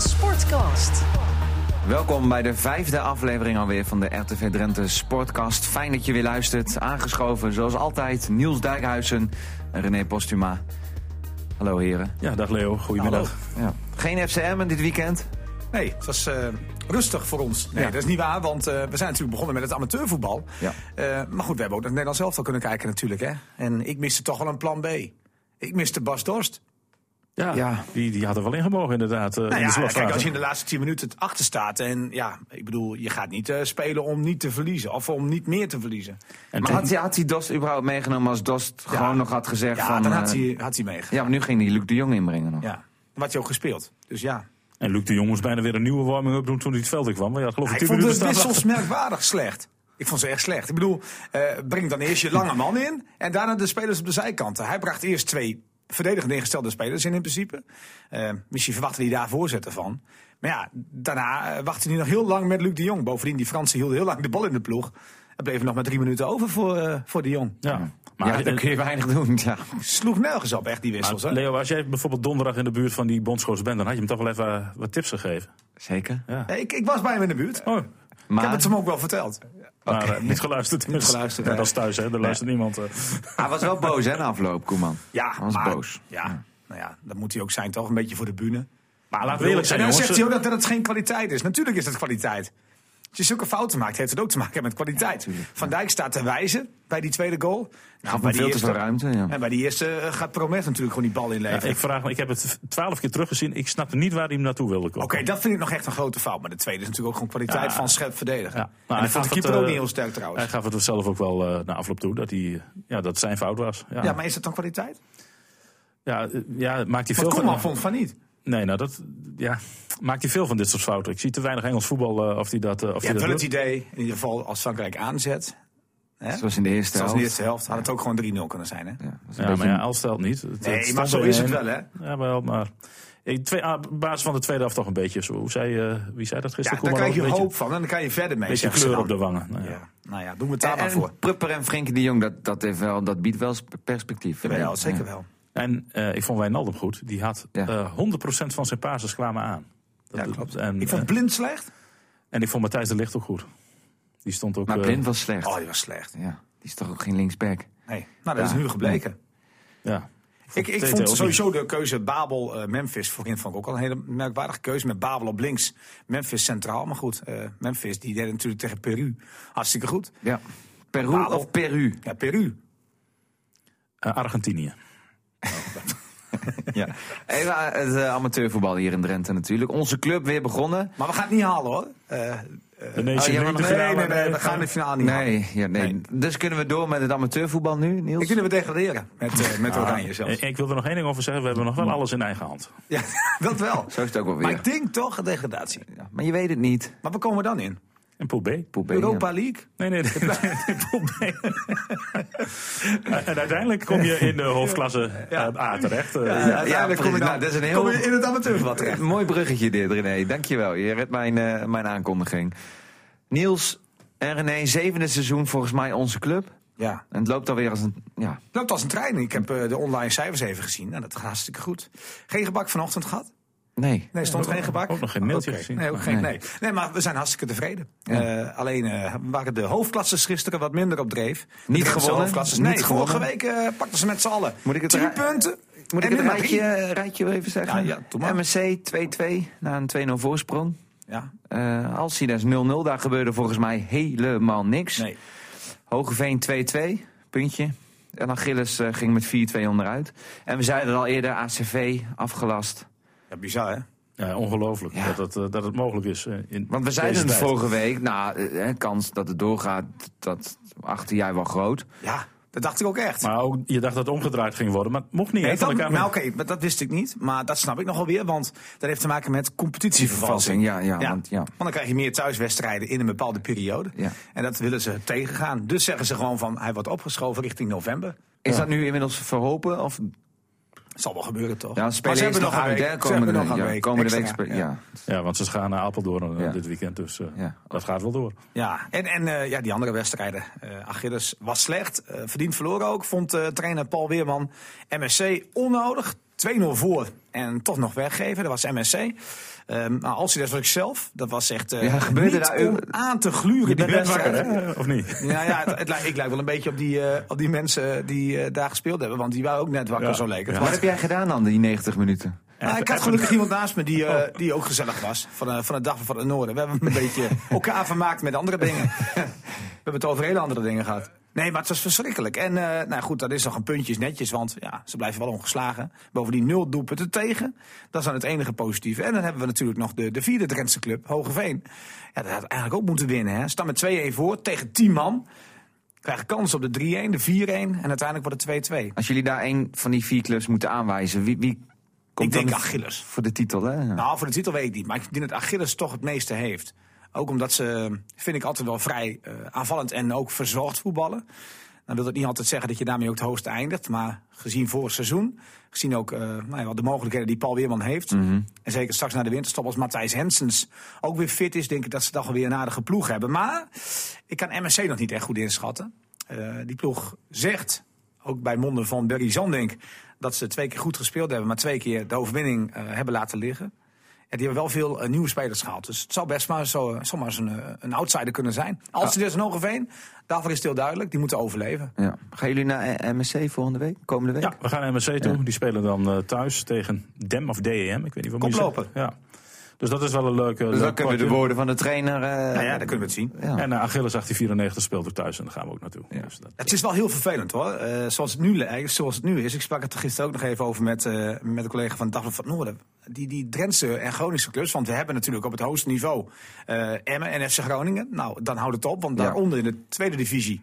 Sportcast. Welkom bij de vijfde aflevering alweer van de RTV Drenthe Sportcast. Fijn dat je weer luistert. Aangeschoven zoals altijd Niels Dijkhuizen en René Postuma. Hallo heren. Ja, dag Leo. Goedemiddag. Ja. Geen FCM dit weekend? Nee, het was uh, rustig voor ons. Nee, Ja. dat is niet waar, want eh, we zijn natuurlijk begonnen met het amateurvoetbal. Ja. Eh, maar goed, we hebben ook naar Nederland zelf al kunnen kijken natuurlijk. Hè? En ik miste toch wel een plan B. Ik miste Bas Dorst. Ja, Ja. Die, die had er wel ingemogen inderdaad. eh, Nou in de ja, kijk, als je in de laatste 10 minuten het achter staat. En ja, ik bedoel, je gaat niet eh, spelen om niet te verliezen. Of om niet meer te verliezen. En Maar had hij, had hij Dost überhaupt meegenomen als Dost gewoon nog had gezegd Ja, van... dan had eh, hij, had hij meegegaan. Ja, maar nu ging hij Luc de Jong inbrengen nog. Ja. Dan had hij ook gespeeld. Dus ja. en Luc de Jong moest bijna weer een nieuwe warming-up doen toen hij het veld in kwam. Maar ja, geloof Ja, ik ik 10 vond de wissels merkwaardig slecht. Ik vond ze echt slecht. Ik bedoel, eh, breng dan eerst je lange man in en daarna de spelers op de zijkanten. Hij bracht eerst twee verdedigend ingestelde spelers in in principe. Eh, misschien verwachtte hij daar voorzetten van. Maar ja, daarna eh, wachtte hij nog heel lang met Luc de Jong. Bovendien, die Fransen hielden heel lang de bal in de ploeg. Er bleven nog maar drie minuten over voor, eh, voor de Jong. Ja. Maar Maar, ja, dan kun je weinig doen. Ja. Sloeg nergens op, echt, die maar wissels. hè? Leo, als jij bijvoorbeeld donderdag in de buurt van die bondscoach bent, dan had je hem toch wel even eh, wat tips gegeven. Zeker. Ja. Ja, ik, ik was bij hem in de buurt. Oh, Ik Maar heb het hem ook wel verteld. maar eh, niet geluisterd. Niet geluisterd, Ja, hè. dat is thuis, hè? Daar luistert niemand. hij was wel boos hè, na afloop, Koeman. Ja, Hij was maar, boos. Ja, nou ja, dat moet hij ook zijn, toch? Een beetje voor de bühne. Maar laten we eerlijk zijn, en dan jongens. zegt hij ook dat, dat het geen kwaliteit is. Natuurlijk is het kwaliteit. Als je zulke fouten maakt, heeft het ook te maken met kwaliteit. Van Dijk staat te wijzen bij die tweede goal. Nou, Gaf hem veel te veel ruimte. Ja. En bij die eerste eh, gaat Promet natuurlijk gewoon die bal Ja, inleveren. ik, vraag me, ik heb het twaalf keer teruggezien. Ik snapte niet waar hij hem naartoe wilde komen. Oké, dat vind ik nog echt een grote fout. Maar de tweede is natuurlijk ook gewoon kwaliteit Ja. van scherp verdedigen. Ja. en Nou, hij vond de keeper ook eh, niet heel sterk trouwens. Hij gaf het zelf ook wel eh na afloop toe dat, hij, ja, dat het zijn fout was. Ja, ja, maar is dat dan kwaliteit? ja, ja, maakt hij veel. Koeman vond van niet. Nee, nou dat ja, maakt hij veel van dit soort fouten. Ik zie te weinig Engels voetbal eh, of hij dat, eh, of dat wel het idee, in ieder geval als Frankrijk aanzet. Hè? Zoals in de eerste Zoals in de eerste helft had het ook gewoon 3-0 kunnen zijn. Hè? Ja, een Ja, beetje maar ja, een- als stelt niet. Het- Nee, maar zo is het wel, hè? Ja, wel, maar ik, twee, ah, op basis van de tweede helft toch een beetje zo. Hoe zei, eh, wie zei dat Ja, gisteren? daar Koeman krijg je een hoop beetje, van en dan kan je verder mee. beetje zeggen ze kleur dan. op de wangen. Nou, ja. Ja, nou ja, doen we het daar En, maar voor. en Prupper en Frenkie de Jong, dat, dat, heeft wel, dat biedt wel sp- perspectief. Ja, zeker Ja. wel. En eh, ik vond Wijnaldum goed. Die had Ja. eh 100% van zijn passes kwamen aan. Dat- Ja, klopt. En, Ik vond eh, Blind slecht. en ik vond Matthijs de Licht ook goed. Die stond ook... Maar eh, Blind was slecht. Oh, die was slecht. Ja, die is toch ook geen linksback? Nee, nou, dat is nu gebleken. ja. Ik, ik vond sowieso de keuze Babel-Memphis voorin vond ik ook al een hele merkwaardige keuze. Met Babel op links, Memphis centraal. Maar goed, eh, Memphis die deed natuurlijk tegen Peru hartstikke goed. Ja. Peru Babel. of Peru? Ja, Peru. Eh, Argentinië. Ja. Even het eh, amateurvoetbal hier in Drenthe natuurlijk. Onze club weer begonnen. Maar we gaan het niet halen hoor. Eh, De Oh, ja, maar League, de nee, finale, nee, nee, nee, we gaan de finale niet halen. Nee, ja, nee. Nee. Dus kunnen we door met het amateurvoetbal nu, Niels? Ik vind dat we degraderen met, met Oranje zelfs. Eh, Ik wil er nog één ding over zeggen. We hebben nog wel alles in eigen hand. Ja, dat wel. Zo is het ook wel Maar weer. ik denk toch een degradatie. Ja, maar je weet het niet. Maar waar komen we dan in? En Pool B. Poel B, Europa ja. League? Nee, nee, Pool B. en uiteindelijk kom je in de hoofdklasse eh, A terecht. Eh, Ja, kom je, Nou, dat is een heel- kom je in het amateurvoetbal terecht. Mooi bruggetje dit, René. Dankjewel. Je redt mijn, eh, mijn aankondiging. Niels en René, zevende seizoen volgens mij onze club. Ja, En het loopt alweer als een... Ja, Het loopt als een trein. Ik heb de online cijfers even gezien. En dat gaat hartstikke goed. Geen gebak vanochtend gehad? Nee. Nee, stond geen gebak. ook nog geen mailtje gezien. Nee, ook geen, Nee. nee. nee, maar we zijn hartstikke tevreden. Ja. Eh, alleen eh, waren de hoofdklasses gisteren wat minder op dreef. Niet gewonnen? Hoofdklasses. Niet Nee, vorige gewonnen? week eh, pakten ze met z'n allen. Moet ik het Drie punten. Moet ik het rijtje, rijtje even zeggen? Ja, ja. MSC 2-2 na een 2-0 voorsprong. Ja, Eh Alcides 0-0, daar gebeurde volgens mij helemaal niks. nee. Hogeveen 2-2, puntje. En dan Gilles eh, ging met 4-2 onderuit. En we zeiden al eerder, ACV afgelast. Ja, bizar hè? Ja, ongelooflijk Ja. Dat, het, eh, dat het mogelijk is. eh, in Want we zeiden het vorige week, nou, eh, kans dat het doorgaat, dat achter jij wel groot. Ja, dat dacht ik ook echt. Maar ook, je dacht dat het omgedraaid ging worden, maar het mocht niet. Nee, dat, nou, oké, maar dat wist ik niet. Maar dat snap ik nog wel weer. Want dat heeft te maken met competitievervalsing. Ja, ja, want ja. Want dan krijg je meer thuiswedstrijden in een bepaalde periode. Ja. En dat willen ze tegengaan. Dus zeggen ze gewoon van hij wordt opgeschoven richting november. Is dat nu inmiddels verholpen? Of Het zal wel gebeuren toch? ja, spelen ze hebben nog nog een uit, week. hè? Komende, nog een ja, week komende week extra, ja. Ja. Ja, want ze gaan naar Apeldoorn eh, Ja. dit weekend, dus eh, Ja. dat gaat wel door. Ja, en, en eh, ja, die andere wedstrijden. eh Achilles was slecht, eh, verdiend verloren ook. Vond eh, trainer Paul Weerman MSC onnodig. 2-0 voor en toch nog weggeven. Dat was MSC. Um, maar Alcides was ik zelf. Dat was echt uh, Ja, gebeurde niet daar- om aan te gluren. Je die bent wakker, hè? Of niet? Ja, ja het, ik lijk wel een beetje op die, eh, op die mensen die eh, daar gespeeld hebben. Want die waren ook net wakker, Ja. zo leek het. Ja. Wat heb jij gedaan dan, die 90 minuten? Nou, ik had gelukkig iemand naast me die, eh, die ook gezellig was. Van, eh, van de dag van het noorden. We hebben een beetje elkaar vermaakt met andere dingen. We hebben het over hele andere dingen gehad. Nee, maar het was verschrikkelijk. En eh, nou goed, dat is nog een puntjes netjes. Want ja, ze blijven wel ongeslagen. Bovendien nul doelpunten tegen. Dat is dan het enige positieve. En dan hebben we natuurlijk nog de, de vierde Drentse club, Hogeveen. Ja, dat had eigenlijk ook moeten winnen. Hè. Staan met 2-1 voor tegen 10 man. Krijgen kans op de 3-1, de 4-1 en uiteindelijk wordt het 2-2. Als jullie daar een van die vier clubs moeten aanwijzen, wie, wie komt Ik denk Achilles. voor de titel? Hè? Nou, voor de titel weet ik niet. Maar ik denk dat Achilles toch het meeste heeft. Ook omdat ze, vind ik, altijd wel vrij eh, aanvallend en ook verzorgd voetballen. Dan wil dat niet altijd zeggen dat je daarmee ook het hoogste eindigt. Maar gezien vorig seizoen, gezien ook eh, nou ja, de mogelijkheden die Paul Weerman heeft. En zeker straks na de winterstop als Matthijs Hensens ook weer fit is, denk ik dat ze toch weer een aardige ploeg hebben. Maar ik kan MSC nog niet echt goed inschatten. Eh, die ploeg zegt, ook bij monden van Berry Zandink, dat ze twee keer goed gespeeld hebben, maar twee keer de overwinning hebben laten liggen. Ja, die hebben wel veel eh, nieuwe spelers gehaald. Dus het zou best maar zo, zomaar eens een, eh, een outsider kunnen zijn. Als ze dus een Hogeveen, daarvoor is het heel duidelijk, die moeten overleven. Ja. Gaan jullie naar eh, MSC volgende week, komende week? Ja, we gaan naar MSC toe. Die spelen dan eh, thuis tegen DEM of DEM. Ik weet niet wat zeggen. Ja. Dus dat is wel een leuke. Dus leuk dan kunnen we de woorden van de trainer... eh, Nou ja, dan kunnen we het zien. ja. En uh, Achilles 1894 speelt ook thuis en daar gaan we ook naartoe. Dus dat, Het is wel heel vervelend hoor. Eh, zoals, het nu, zoals het nu is. Ik sprak het er gisteren ook nog even over met, eh, met een collega van Dagblad van het Noorden. Die, die Drentse en Groningse clubs. Want we hebben natuurlijk op het hoogste niveau eh Emmen en FC Groningen. Nou, dan houdt het op. Want Ja. daaronder in de tweede divisie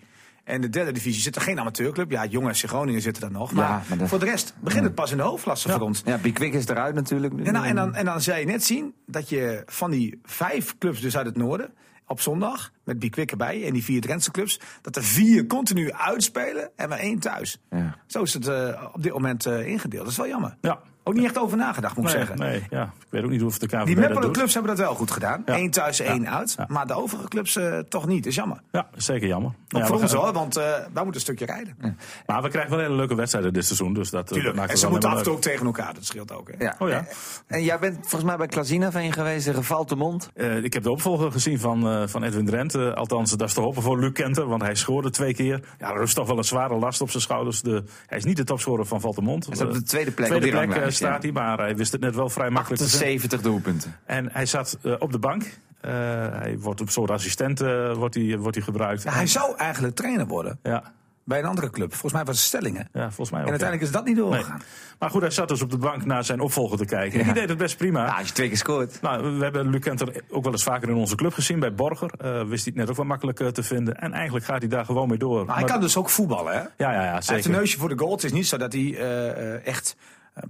en de derde divisie zit er geen amateurclub. Ja, jonge FC Groningen zitten er nog. Maar, Ja, maar dat- voor de rest begint het pas in de hoofdklasse voor ons. Ja, Bikwik is eruit natuurlijk. nu. En dan, en, dan, en dan zou je net zien dat je van die vijf clubs dus uit het noorden... op zondag, met Bikwik erbij en die vier Drentse clubs... dat er vier continu uitspelen en maar één thuis. Ja. Zo is het eh, op dit moment eh, ingedeeld. Dat is wel jammer. ja. Ook niet echt over nagedacht, moet ik Nee, zeggen. nee, ja. Ik weet ook niet of de KVB Die dat Meppelen clubs hebben dat wel goed gedaan. Ja. Eén thuis, één Ja. uit. Ja. Maar de overige clubs eh, toch niet. Dat is jammer. Ja, zeker jammer. Ook Ja, voor we ons hoor, want eh, wij moeten een stukje rijden. Maar we krijgen wel hele leuke wedstrijden dit seizoen. Dus dat, eh, Tuurlijk. maakt En ze wel moeten af en toe ook tegen elkaar. Dat scheelt ook. Hè. Ja. Oh ja. En, en jij bent volgens mij bij Klazinaveen geweest tegen Valtemont. Eh, ik heb de opvolger gezien van, eh, van Edwin Drent. Eh, althans, dat is te hopen voor Luc Kenter, want hij scoorde twee keer. Ja, er is toch wel een zware last op zijn schouders. De, hij is niet de topscorer van Valtemont. Hij staat op de tweede plek tweede op die plek staat hij, maar hij wist het net wel vrij makkelijk te zetten. 70 doelpunten. En hij zat eh, op de bank. Eh, hij wordt op soort assistent eh, wordt hij, wordt hij gebruikt. Ja, hij zou eigenlijk trainer worden Ja, bij een andere club. Volgens mij was het Stellingen. ja, volgens mij ook. En ja. uiteindelijk is dat niet Nee. doorgegaan. Maar goed, hij zat dus op de bank naar zijn opvolger te kijken. En die deed het best prima. Ja, als je twee keer scoort. Nou, we hebben Luc Kenter ook wel eens vaker in onze club gezien, bij Borger. Wist hij het net ook wel makkelijk te vinden. En eigenlijk gaat hij daar gewoon mee door. Maar hij kan dus ook voetballen, hè? Ja, ja, ja, Hij heeft zeker. een neusje voor de goal. Het is niet zo dat hij echt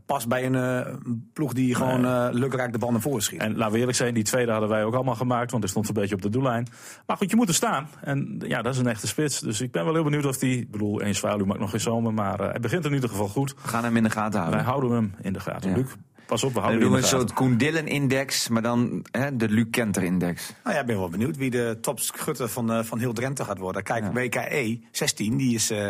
past bij een eh, ploeg die gewoon eh lukraak de banden voorschiet. En laten we eerlijk zijn, die tweede hadden wij ook allemaal gemaakt, want hij stond een beetje op de doellijn. Maar goed, je moet er staan. En ja, dat is een echte spits. Dus ik ben wel heel benieuwd of die, ik bedoel, één zwaluw maakt nog geen zomer, maar eh, hij begint in ieder geval goed. We gaan hem in de gaten Wij houden. houden hem in de gaten. Ja. Luc, pas op, we En houden dan doen hem we in een de soort gaten. Koen Dillen-index, maar dan hè, de Luc Kenter-index. Nou ja, ik ben wel benieuwd wie de topschutter van, eh, van heel Drenthe gaat worden. Kijk, WKE 16, die is eh,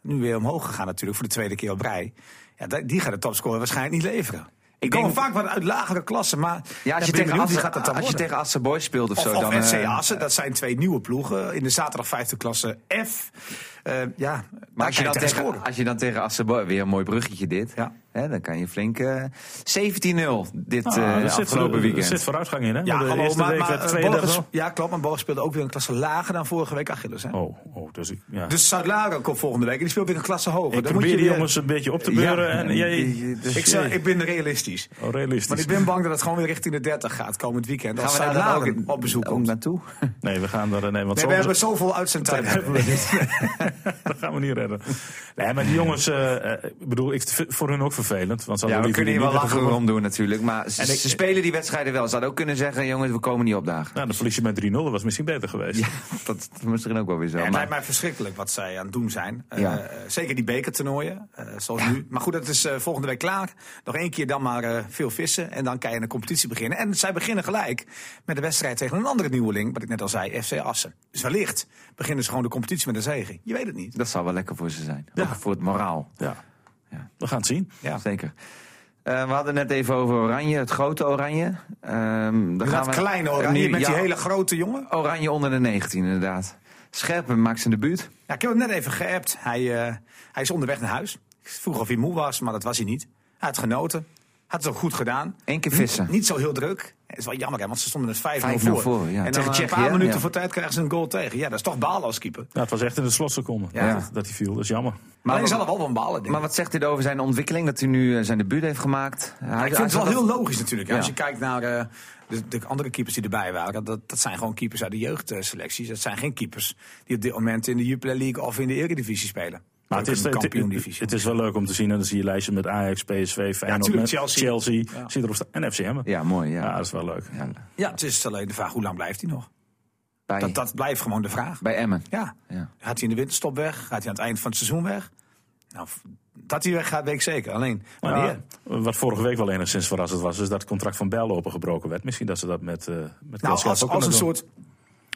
nu weer omhoog gegaan natuurlijk voor de tweede keer op rij. Ja, die gaat de topscorer waarschijnlijk niet leveren. Ik kom vaak wat uit lagere klassen, maar Ja, als je, tegen Assen, gaat dat als je tegen Assen Boys speelt of, Of, zo, of dan... SC eh, Assen, dat zijn twee nieuwe ploegen in de zaterdag vijfde klasse F. Eh, ja, Maar als je, dan tegen als je dan tegen Assen Boys... Weer een mooi bruggetje dit. Ja. Hè, dan kan je flink... eh 17-0 dit Ah, eh, zit, afgelopen er weekend. zit vooruitgang in, hè? Ja, de hallo, eerste maar, week maar, werd eh, tweede. Borges- wel. ja, klopt, maar Borg speelde ook weer een klasse lager dan vorige week Achilles. Hè? Oh, oh, dus ik, ja. Dus Zuid-Laren komt volgende week en die speelt weer een klasse hoger. ik Dan moet probeer je die weer- jongens een beetje op te beuren. en jij, dus- Ik, zou, ik ben realistisch. oh, realistisch. Maar ik ben bang dat het gewoon weer richting de 30 gaat komend weekend. Als Gaan we daar dan ook, op bezoek ook komt. naartoe? Nee, we gaan er. Nee, want Nee, zo- we hebben zoveel uitzendtijd. hebben we niet. dat gaan we niet redden. Nee, maar die jongens, eh, eh, ik bedoel, voor hun ook vervelend. Want ze Ja, we kunnen hier wel lachen om doen natuurlijk. Maar ze, En ik- ze spelen die wedstrijden wel. Ze hadden ook kunnen zeggen, jongens, we komen niet opdagen. Nou, dan verlies je met 3-0. Dat was misschien beter geweest. Ja, dat is misschien ook wel weer zo. Ja, het maar- lijkt mij verschrikkelijk wat zij aan het doen zijn. Eh, Ja. eh, zeker die bekertoernooien, eh, zoals nu. Maar goed, dat is volgende week klaar. Nog één keer dan maar eh, veel vissen. En dan kan je een competitie beginnen. En zij beginnen gelijk met de wedstrijd tegen een andere nieuweling. Wat ik net al zei, FC Assen. Dus wellicht beginnen ze gewoon de competitie met een zege. Je weet het niet. Dat zou wel lekker voor ze zijn. Ja. Ook voor het moraal. Ja. Ja. We gaan het zien. Ja. Zeker. Eh, we hadden net even over Oranje, het grote Oranje. Ehm dan Dat kleine oranje nu- met ja, die hele grote jongen. Oranje onder de 19 inderdaad. Scherpen maakt zijn debuut. Ja, ik heb hem net even geappt. Hij, eh, hij is onderweg naar huis. Ik vroeg of hij moe was, maar dat was hij niet. Hij had genoten. Had het ook goed gedaan. Eén keer vissen. Niet, niet zo heel druk. Het is wel jammer, hè, want ze stonden met 5-0 5-0 voor. voor, ja. En Tegen dan een paar minuten ja. voor tijd krijgen ze een goal tegen. Ja, dat is toch balen als keeper. Ja, het was echt in de slotseconde Ja. dat, dat hij viel. Dat is jammer. Maar hij zal er wel van balen, denk. Maar wat zegt dit over zijn ontwikkeling? Dat hij nu eh, zijn debuut heeft gemaakt? Hij- ik vind het wel heel logisch natuurlijk. Als je kijkt naar eh, de, de andere keepers die erbij waren. Dat, dat zijn gewoon keepers uit de jeugdselecties. Dat zijn geen keepers die op dit moment in de Jupiler League of in de Eredivisie spelen. Maar het is, het, het, kampioen-divisie. het is wel leuk om te zien. En dan zie je lijstje met Ajax, PSV, Feyenoord, Chelsea. Chelsea, Ja. zit erop staan. en FCM. Ja, mooi. Ja. Ja, dat is wel leuk. Ja. Ja, het is alleen de vraag hoe lang blijft hij nog? Bij, Dat, dat blijft gewoon de vraag. bij Emmen. Ja. Ja. Gaat hij in de winterstop weg? Gaat hij aan het eind van het seizoen weg? Nou, dat hij weg gaat, weet ik zeker. Alleen, wanneer? Ja, wat vorige week wel enigszins verrassend was, is dat het contract van Bijl opengebroken werd. Misschien dat ze dat met, eh met Nou, als, ook als een doen. soort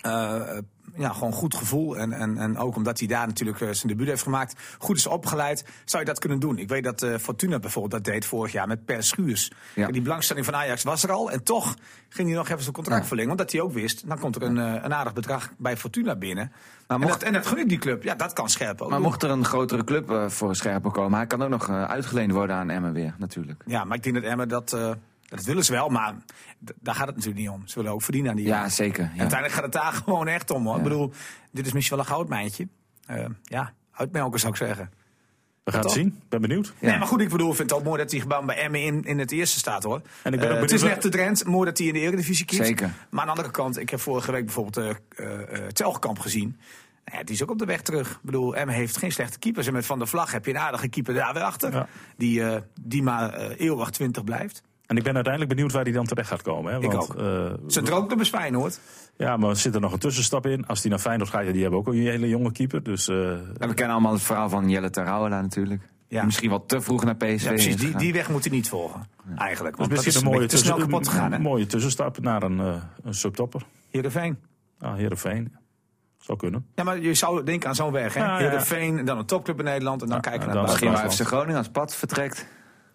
eh, ja, gewoon goed gevoel. En, en, en ook omdat hij daar natuurlijk eh, zijn debuut heeft gemaakt. Goed is opgeleid. Zou je dat kunnen doen? Ik weet dat eh, Fortuna bijvoorbeeld dat deed vorig jaar met Per Schuurs. Ja. Die belangstelling van Ajax was er al. En toch ging hij nog even zijn contract Ja. verlengen. Omdat hij ook wist, dan komt er een, eh, een aardig bedrag bij Fortuna binnen. Maar en, mocht- dat, en dat gun ik die club. Ja, dat kan scherp ook Maar doen. mocht er een grotere club voor Scherpen komen, hij kan ook nog uitgeleend worden aan Emmen weer, natuurlijk. Ja, maar ik denk dat Emmen dat... dat willen ze wel, maar daar gaat het natuurlijk niet om. Ze willen ook verdienen aan die Ja, zeker. Ja. Uiteindelijk gaat het daar gewoon echt om. Hoor. Ik bedoel, dit is misschien wel een goudmijntje. Eh ja, uitmelken zou ik zeggen. We gaan het zien. Ik ben benieuwd. Ja. Nee, maar goed, ik bedoel, ik vind het ook mooi dat hij gewoon bij Emmen in, in het eerste staat hoor. En ik ben ook Eh, het is net de Drent, mooi dat hij in de Eredivisie kiest. Zeker. Maar aan de andere kant, ik heb vorige week bijvoorbeeld eh eh, eh, Telgekamp gezien. Nou Ja, die is ook op de weg terug. Ik bedoel, Emmen heeft geen slechte keepers. En met Van der Vlag heb je een aardige keeper daar weer achter. Ja. Die, eh, die maar eh, eeuwig 20 blijft. En ik ben uiteindelijk benieuwd waar hij dan terecht gaat komen. Hè? Ik Want, ook. eh, Zijn droomclub is Feyenoord. ja, maar zit er nog een tussenstap in. Als hij naar Feyenoord gaat, ja, die hebben ook een hele jonge keeper. Dus eh, En we kennen allemaal het verhaal van Jelle Terouwela natuurlijk. Ja. Die Misschien wel te vroeg naar PSV Ja, precies. Die, die weg moet hij niet volgen. Eigenlijk. Want dus dat is een mooie, te snel tussen- kapot gegaan. Hè? een mooie tussenstap naar een, eh, een subtopper. Heerenveen. Ah, Heerenveen. Zou kunnen. Ja, maar je zou denken aan zo'n weg. Hè? Ja. Heerenveen, en dan een topclub in Nederland. En dan kijken en naar Misschien bij FC Groningen als Pad vertrekt.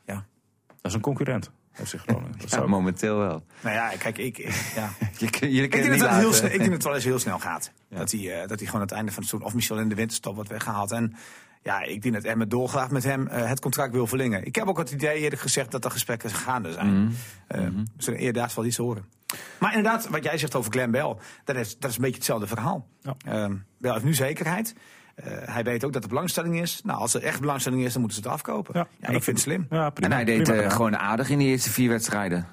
Ja. Dat is een concurrent. Zich Groningen. Dat Ja, zou momenteel wel. Nou ja, kijk, ik, ik- ja. Je, kun- ik, denk dat het heel laten. snel, ik denk dat het wel eens heel snel gaat. Dat, hij, eh, dat hij gewoon aan het einde van het seizoen, of misschien wel in de winterstop, wordt weggehaald. En ja, ik denk dat Emmen dolgraag met hem eh, het contract wil verlengen. Ik heb ook het idee eerder gezegd dat er gesprekken gaande zijn. Mhm. Eh, We zullen eerder wel iets horen. Maar inderdaad, wat jij zegt over Glenn Bell, dat is, dat is een beetje hetzelfde verhaal. Ja. Ehm, Bell heeft nu zekerheid. Eh, hij weet ook dat er belangstelling is. Nou, als er echt belangstelling is, dan moeten ze het afkopen. Ja, ik vind het slim. Ja, prima. En hij deed Prima eh, gewoon aardig in die eerste vier wedstrijden.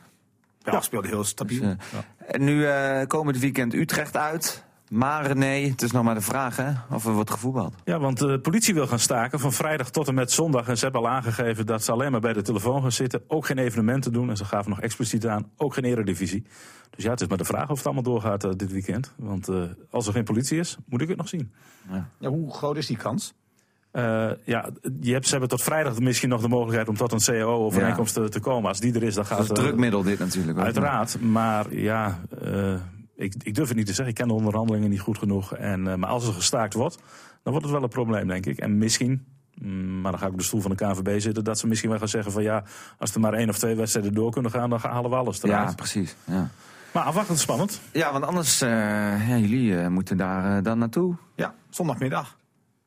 Ja, speelde heel stabiel. Dus, eh, En nu eh komend weekend Utrecht uit. Maar nee, het is nog maar de vraag hè, of er wordt gevoetbald. Ja, want de politie wil gaan staken van vrijdag tot en met zondag. En ze hebben al aangegeven dat ze alleen maar bij de telefoon gaan zitten. Ook geen evenementen doen. En ze gaven nog expliciet aan, ook geen eredivisie. Dus ja, het is maar de vraag of het allemaal doorgaat eh, dit weekend. Want eh, als er geen politie is, moet ik het nog zien. Ja, hoe groot is die kans? Eh, ja, je hebt, ze hebben tot vrijdag misschien nog de mogelijkheid om tot een CAO-overeenkomst te, te komen. Als die er is, dan gaat Dat is een eh, drukmiddel dit natuurlijk. Uiteraard, maar ja, eh, ik, ik durf het niet te zeggen. Ik ken de onderhandelingen niet goed genoeg. En, eh, maar als er gestaakt wordt, dan wordt het wel een probleem, denk ik. En misschien, mm, maar dan ga ik op de stoel van de KNVB zitten... dat ze misschien wel gaan zeggen van ja, als er maar één of twee wedstrijden door kunnen gaan... dan halen we alles eruit. Ja, precies. Ja, Maar afwachtend spannend. ja want anders, eh, ja, jullie eh, moeten daar dan naartoe. Ja, zondagmiddag.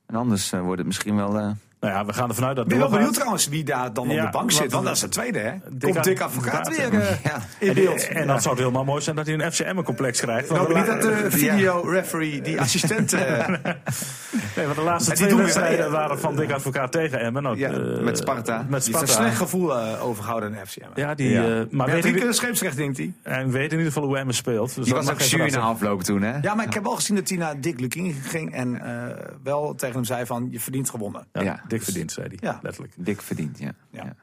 En anders eh, wordt het misschien wel... eh, Nou ja, we gaan ervan uit dat Ik ben wel benieuwd trouwens wie daar dan op de bank zit. Want dat is de tweede, hè? Komt Dick Advocaat, weer eh, Ja. in En, beeld. en dan zou het helemaal mooi zijn dat hij een FCM-complex krijgt. Ik hoop niet dat de video-referee, die assistent... Nee, want de laatste die twee wedstrijden waren van Dick Advocaat tegen Emmen. Ook, Ja, eh, met Sparta. Met die Sparta. een slecht gevoel eh, overgehouden in de FCM. Ja, die, Ja. eh, maar weet drie keer scheepsrecht, denkt hij. en weet in ieder geval hoe Emmen speelt. Dus Die dat was mag ook zuur na verrassing. afloop toen, hè? Ja, maar ik heb wel gezien dat hij naar Dick Lukien ging en eh, wel tegen hem zei van, je verdient gewonnen. Ja, Ja. dik verdiend, zei hij. Ja. Letterlijk. Dik verdiend, ja. Ja. ja.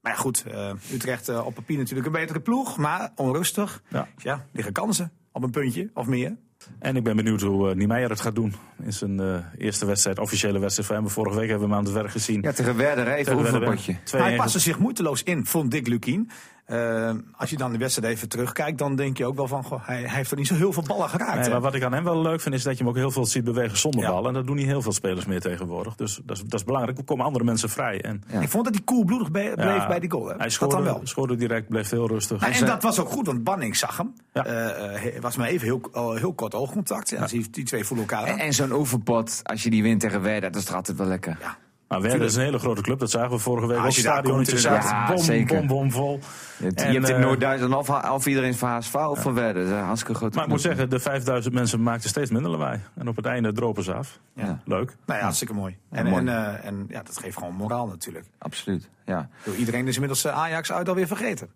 Maar ja, goed, eh, Utrecht op papier natuurlijk een betere ploeg, maar onrustig. Ja. Ja, liggen kansen op een puntje of meer. En ik ben benieuwd hoe eh Niemeyer het gaat doen. In zijn eh, eerste wedstrijd, officiële wedstrijd voor hem. Vorige week hebben we hem aan het werk gezien. Ja, tegen Werder, even oefenpotje. Maar hij 2-1 paste zich moeiteloos in, vond Dick Lukien. Eh, als je dan de wedstrijd even terugkijkt, dan denk je ook wel van, goh, hij, hij heeft er niet zo heel veel ballen geraakt. Nee, maar wat ik aan hem wel leuk vind, is dat je hem ook heel veel ziet bewegen zonder Ja. bal. En dat doen niet heel veel spelers meer tegenwoordig. Dus dat is, dat is belangrijk. Er komen andere mensen vrij. En, Ja. Ik vond dat hij koelbloedig be- bleef ja, bij die goal. Hè? Hij dat scoorde, dan wel. scoorde direct, bleef heel rustig. Nou, en dat was ook goed, want Banning zag hem. Ja. Eh, eh, was maar even heel, heel kort oogcontact. Ja, Die, die twee voelen elkaar aan. En, en zo'n oefenpot, als je die wint tegen Werder, dat is toch altijd wel lekker. Ja. Maar Werder is een hele grote club. Dat zagen we vorige week Ja, als Het je daar komt, is. Ja, bom, zeker. bom, bom, vol. Je hebt, En, hebt in eh, Noord-Duitsland of, of iedereen is van HSV of van Werder. Dat is een hartstikke grote Maar ik moet zeggen, de 5000 mensen maakten steeds minder lawaai. En op het einde dropen ze af. Ja, Leuk. Nou ja, hartstikke mooi. En, mooi. En, eh, en ja, dat geeft gewoon moraal natuurlijk. absoluut. Ja. Bedoel, Iedereen is inmiddels eh, Ajax uit alweer vergeten.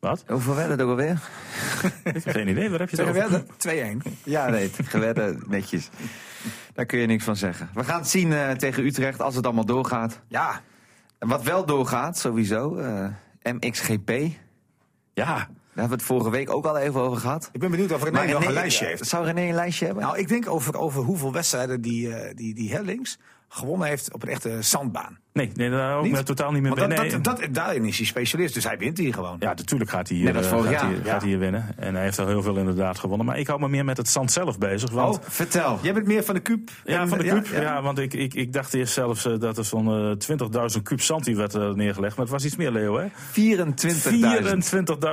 Wat? Hoeveel werden er alweer? Ik heb geen idee. Waar heb je het over? Werder 2-1. Ja, nee, gewedden netjes. Daar kun je niks van zeggen. We gaan het zien eh, tegen Utrecht als het allemaal doorgaat. Ja, En Wat wel doorgaat, sowieso, eh, MXGP. Daar Ja. hebben we het vorige week ook al even over gehad. ik ben benieuwd of René nog een lijstje eh, heeft. Zou René een lijstje hebben? Nou, ik denk over, over hoeveel wedstrijden die, eh, die, die Hellings gewonnen heeft op een echte zandbaan. Nee, nee daar ook Niet? totaal niet meer bij. Nee. dat, dat, daarin is hij specialist, dus hij wint hier gewoon. Ja, natuurlijk gaat hij hier, eh, gaat hij, ja. gaat hij hier winnen. En hij heeft al heel veel inderdaad gewonnen. Maar ik hou me meer met het zand zelf bezig. Want, Oh, Vertel. Jij bent meer van de Kuip. Ja, van de kuub. Ja, ja. want ik, ik, ik dacht eerst zelfs eh, dat er zo'n eh, 20.000 kuub zand die werd eh, neergelegd. Maar het was iets meer, Leo, hè? 24.000.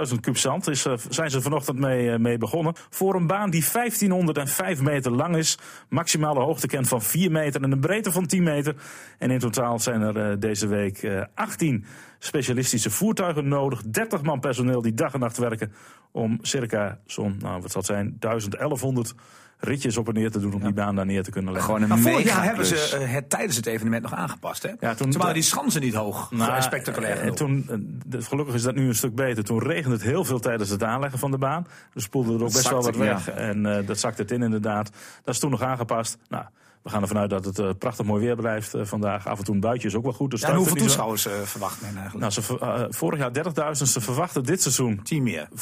24.000 kuub zand is, eh, zijn ze vanochtend mee, eh, mee begonnen. Voor een baan die 1505 meter lang is. Maximale hoogte kent van 4 meter en een breedte van 10 meter. En in totaal zijn er eh, deze week eh, 18 specialistische voertuigen nodig. 30 man personeel die dag en nacht werken om circa zo'n, nou wat zal het zijn, 1100 ritjes op en neer te doen om die baan daar neer te kunnen leggen. Gewoon een Maar vorig mega jaar hebben ze eh, het tijdens het evenement nog aangepast. Hè? Ja, toen- toen waren die schansen niet hoog Nou, spectaculair. En toen, eh, de- gelukkig is dat nu een stuk beter. Toen regende het heel veel tijdens het aanleggen van de baan. Dus spoelde er ook best wel wat weg. En eh, dat zakte het in inderdaad. Dat is toen nog aangepast. Nou, we gaan ervan uit dat het eh, prachtig mooi weer blijft eh, vandaag. Af en toe een buitje is ook wel goed. Dus Ja, hoeveel toeschouwers eh, verwacht men eigenlijk? Nou, ze, vorig jaar 30.000. Ze verwachten dit seizoen Tien meer. 35.000.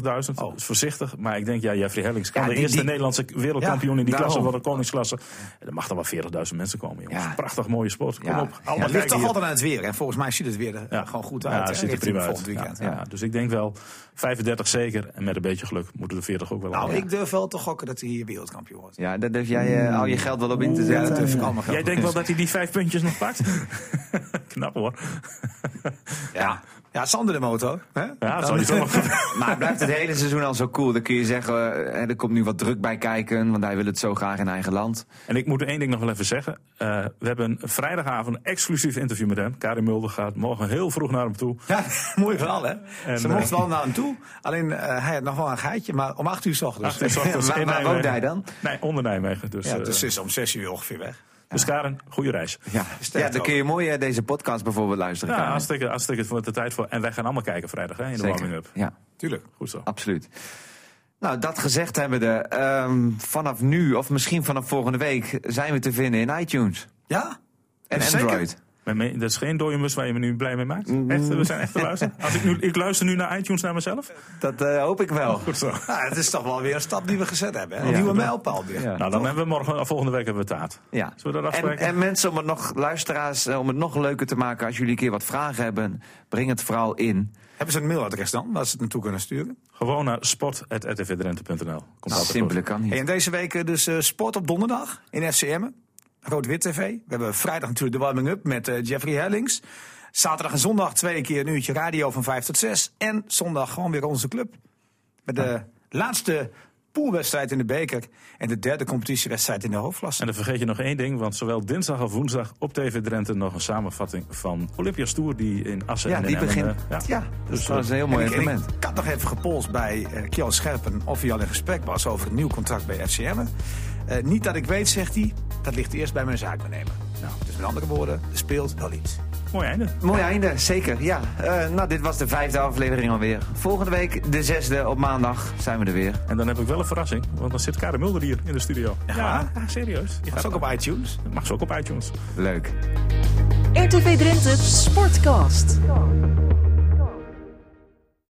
Oh. Dat is voorzichtig. Maar ik denk, ja, Jeffrey Hellings kan Ja, de die- eerste die- Nederlandse wereldkampioen in die daarom. klasse, van de koningsklasse. En er mag dan wel 40.000 mensen komen, jongens. Ja. Prachtig mooie sport. Kom Ja. op, Ja, allemaal Het ligt toch altijd aan het weer. En volgens mij ziet het weer er Ja. gewoon goed Ja, uit. het ziet er prima uit. volgend weekend. Ja, ja. Dus ik denk wel 35 zeker. En met een beetje geluk moeten de 40 ook wel Nou, ik durf wel te gokken dat hij hier wereldkampioen wordt. Ja, daar durf jij eh, al je geld wel op in te Ja, zetten. dat durf ik allemaal geld Jij denkt wel dat hij die vijf puntjes nog pakt? Knap hoor. Ja, ja Sander de motor. Hè? Ja, dat zal je zo nog Maar blijft het hele seizoen al zo cool? Dan kun je zeggen, eh, er komt nu wat druk bij kijken, want hij wil het zo graag in eigen land. En ik moet er één ding nog wel even zeggen. Eh, we hebben een vrijdagavond een exclusief interview met hem. Karin Mulder gaat morgen heel vroeg naar hem toe. Ja, mooi verhaal hè. En, Ze eh, mocht wel naar hem toe. Alleen eh, hij had nog wel een geitje, maar om acht uur s ochtends. Acht uur 's ochtends Waar- woont hij dan? Nee, onder Nijmegen. Dus, Ja, eh, dus is om zes uur ongeveer weg. Dus Karin, goede reis. Ja, ja dan kun je mooi eh, deze podcast bijvoorbeeld luisteren. Ja, hartstikke, hartstikke voor de tijd voor. En wij gaan allemaal kijken vrijdag hè, in de warming-up. Ja, Tuurlijk. Goed zo. absoluut. Nou, dat gezegd hebben we. ehm, vanaf nu, of misschien vanaf volgende week, zijn we te vinden in iTunes Ja? en. Android. Dat is geen dode mus waar je me nu blij mee maakt. Mm. Echt, we zijn echt te luisteren. Als ik, nu, ik luister nu naar iTunes naar mezelf. Dat eh, hoop ik wel. Goed zo. Nou, het is toch wel weer een stap die we gezet hebben. Hè? Een Ja. nieuwe mijlpaal weer. Ja. Nou, dan hebben we morgen, volgende week hebben we taart. Ja. Zullen we dat En, afspreken? en mensen, om het nog, luisteraars, eh, om het nog leuker te maken, als jullie een keer wat vragen hebben, breng het vooral in. Hebben ze een mailadres dan, waar ze het naartoe kunnen sturen? Gewoon naar sport.rtvdrenthe.nl. Komt Nou, altijd simpeler kan niet. Hey, en deze week eh, dus eh, sport op donderdag in FCM. Rood-Wit TV. We hebben vrijdag natuurlijk de warming-up met eh, Jeffrey Hellings. Zaterdag en zondag twee keer een uurtje radio van 5 tot 6. En zondag gewoon weer onze club. Met de laatste poolwedstrijd in de beker. En de derde competitiewedstrijd in de hoofdklasse. En dan vergeet je nog één ding, want zowel dinsdag als woensdag op TV Drenthe nog een samenvatting van Olympia's Tour die in Assen Ja, en in die begint. eh, ja. Ja, dus dat is een heel mooi ik- evenement. Ik had nog even gepolst bij uh, Kjell Scherpen of hij al in gesprek was over een nieuw contract bij FCM. Eh, niet dat ik weet, zegt hij, dat ligt eerst bij mijn zaakbenemer. Nou, dus met andere woorden, er speelt wel iets. Mooi einde. Mooi einde, zeker. Ja, Eh, nou, dit was de vijfde aflevering alweer. Volgende week, de zesde, op maandag, zijn we er weer. En dan heb ik wel een verrassing, want dan zit Karin Mulder hier in de studio. Ja? ja serieus. Je gaat is ook op iTunes. Mag ze ook op iTunes. Leuk. RTV Drenthe Sportcast.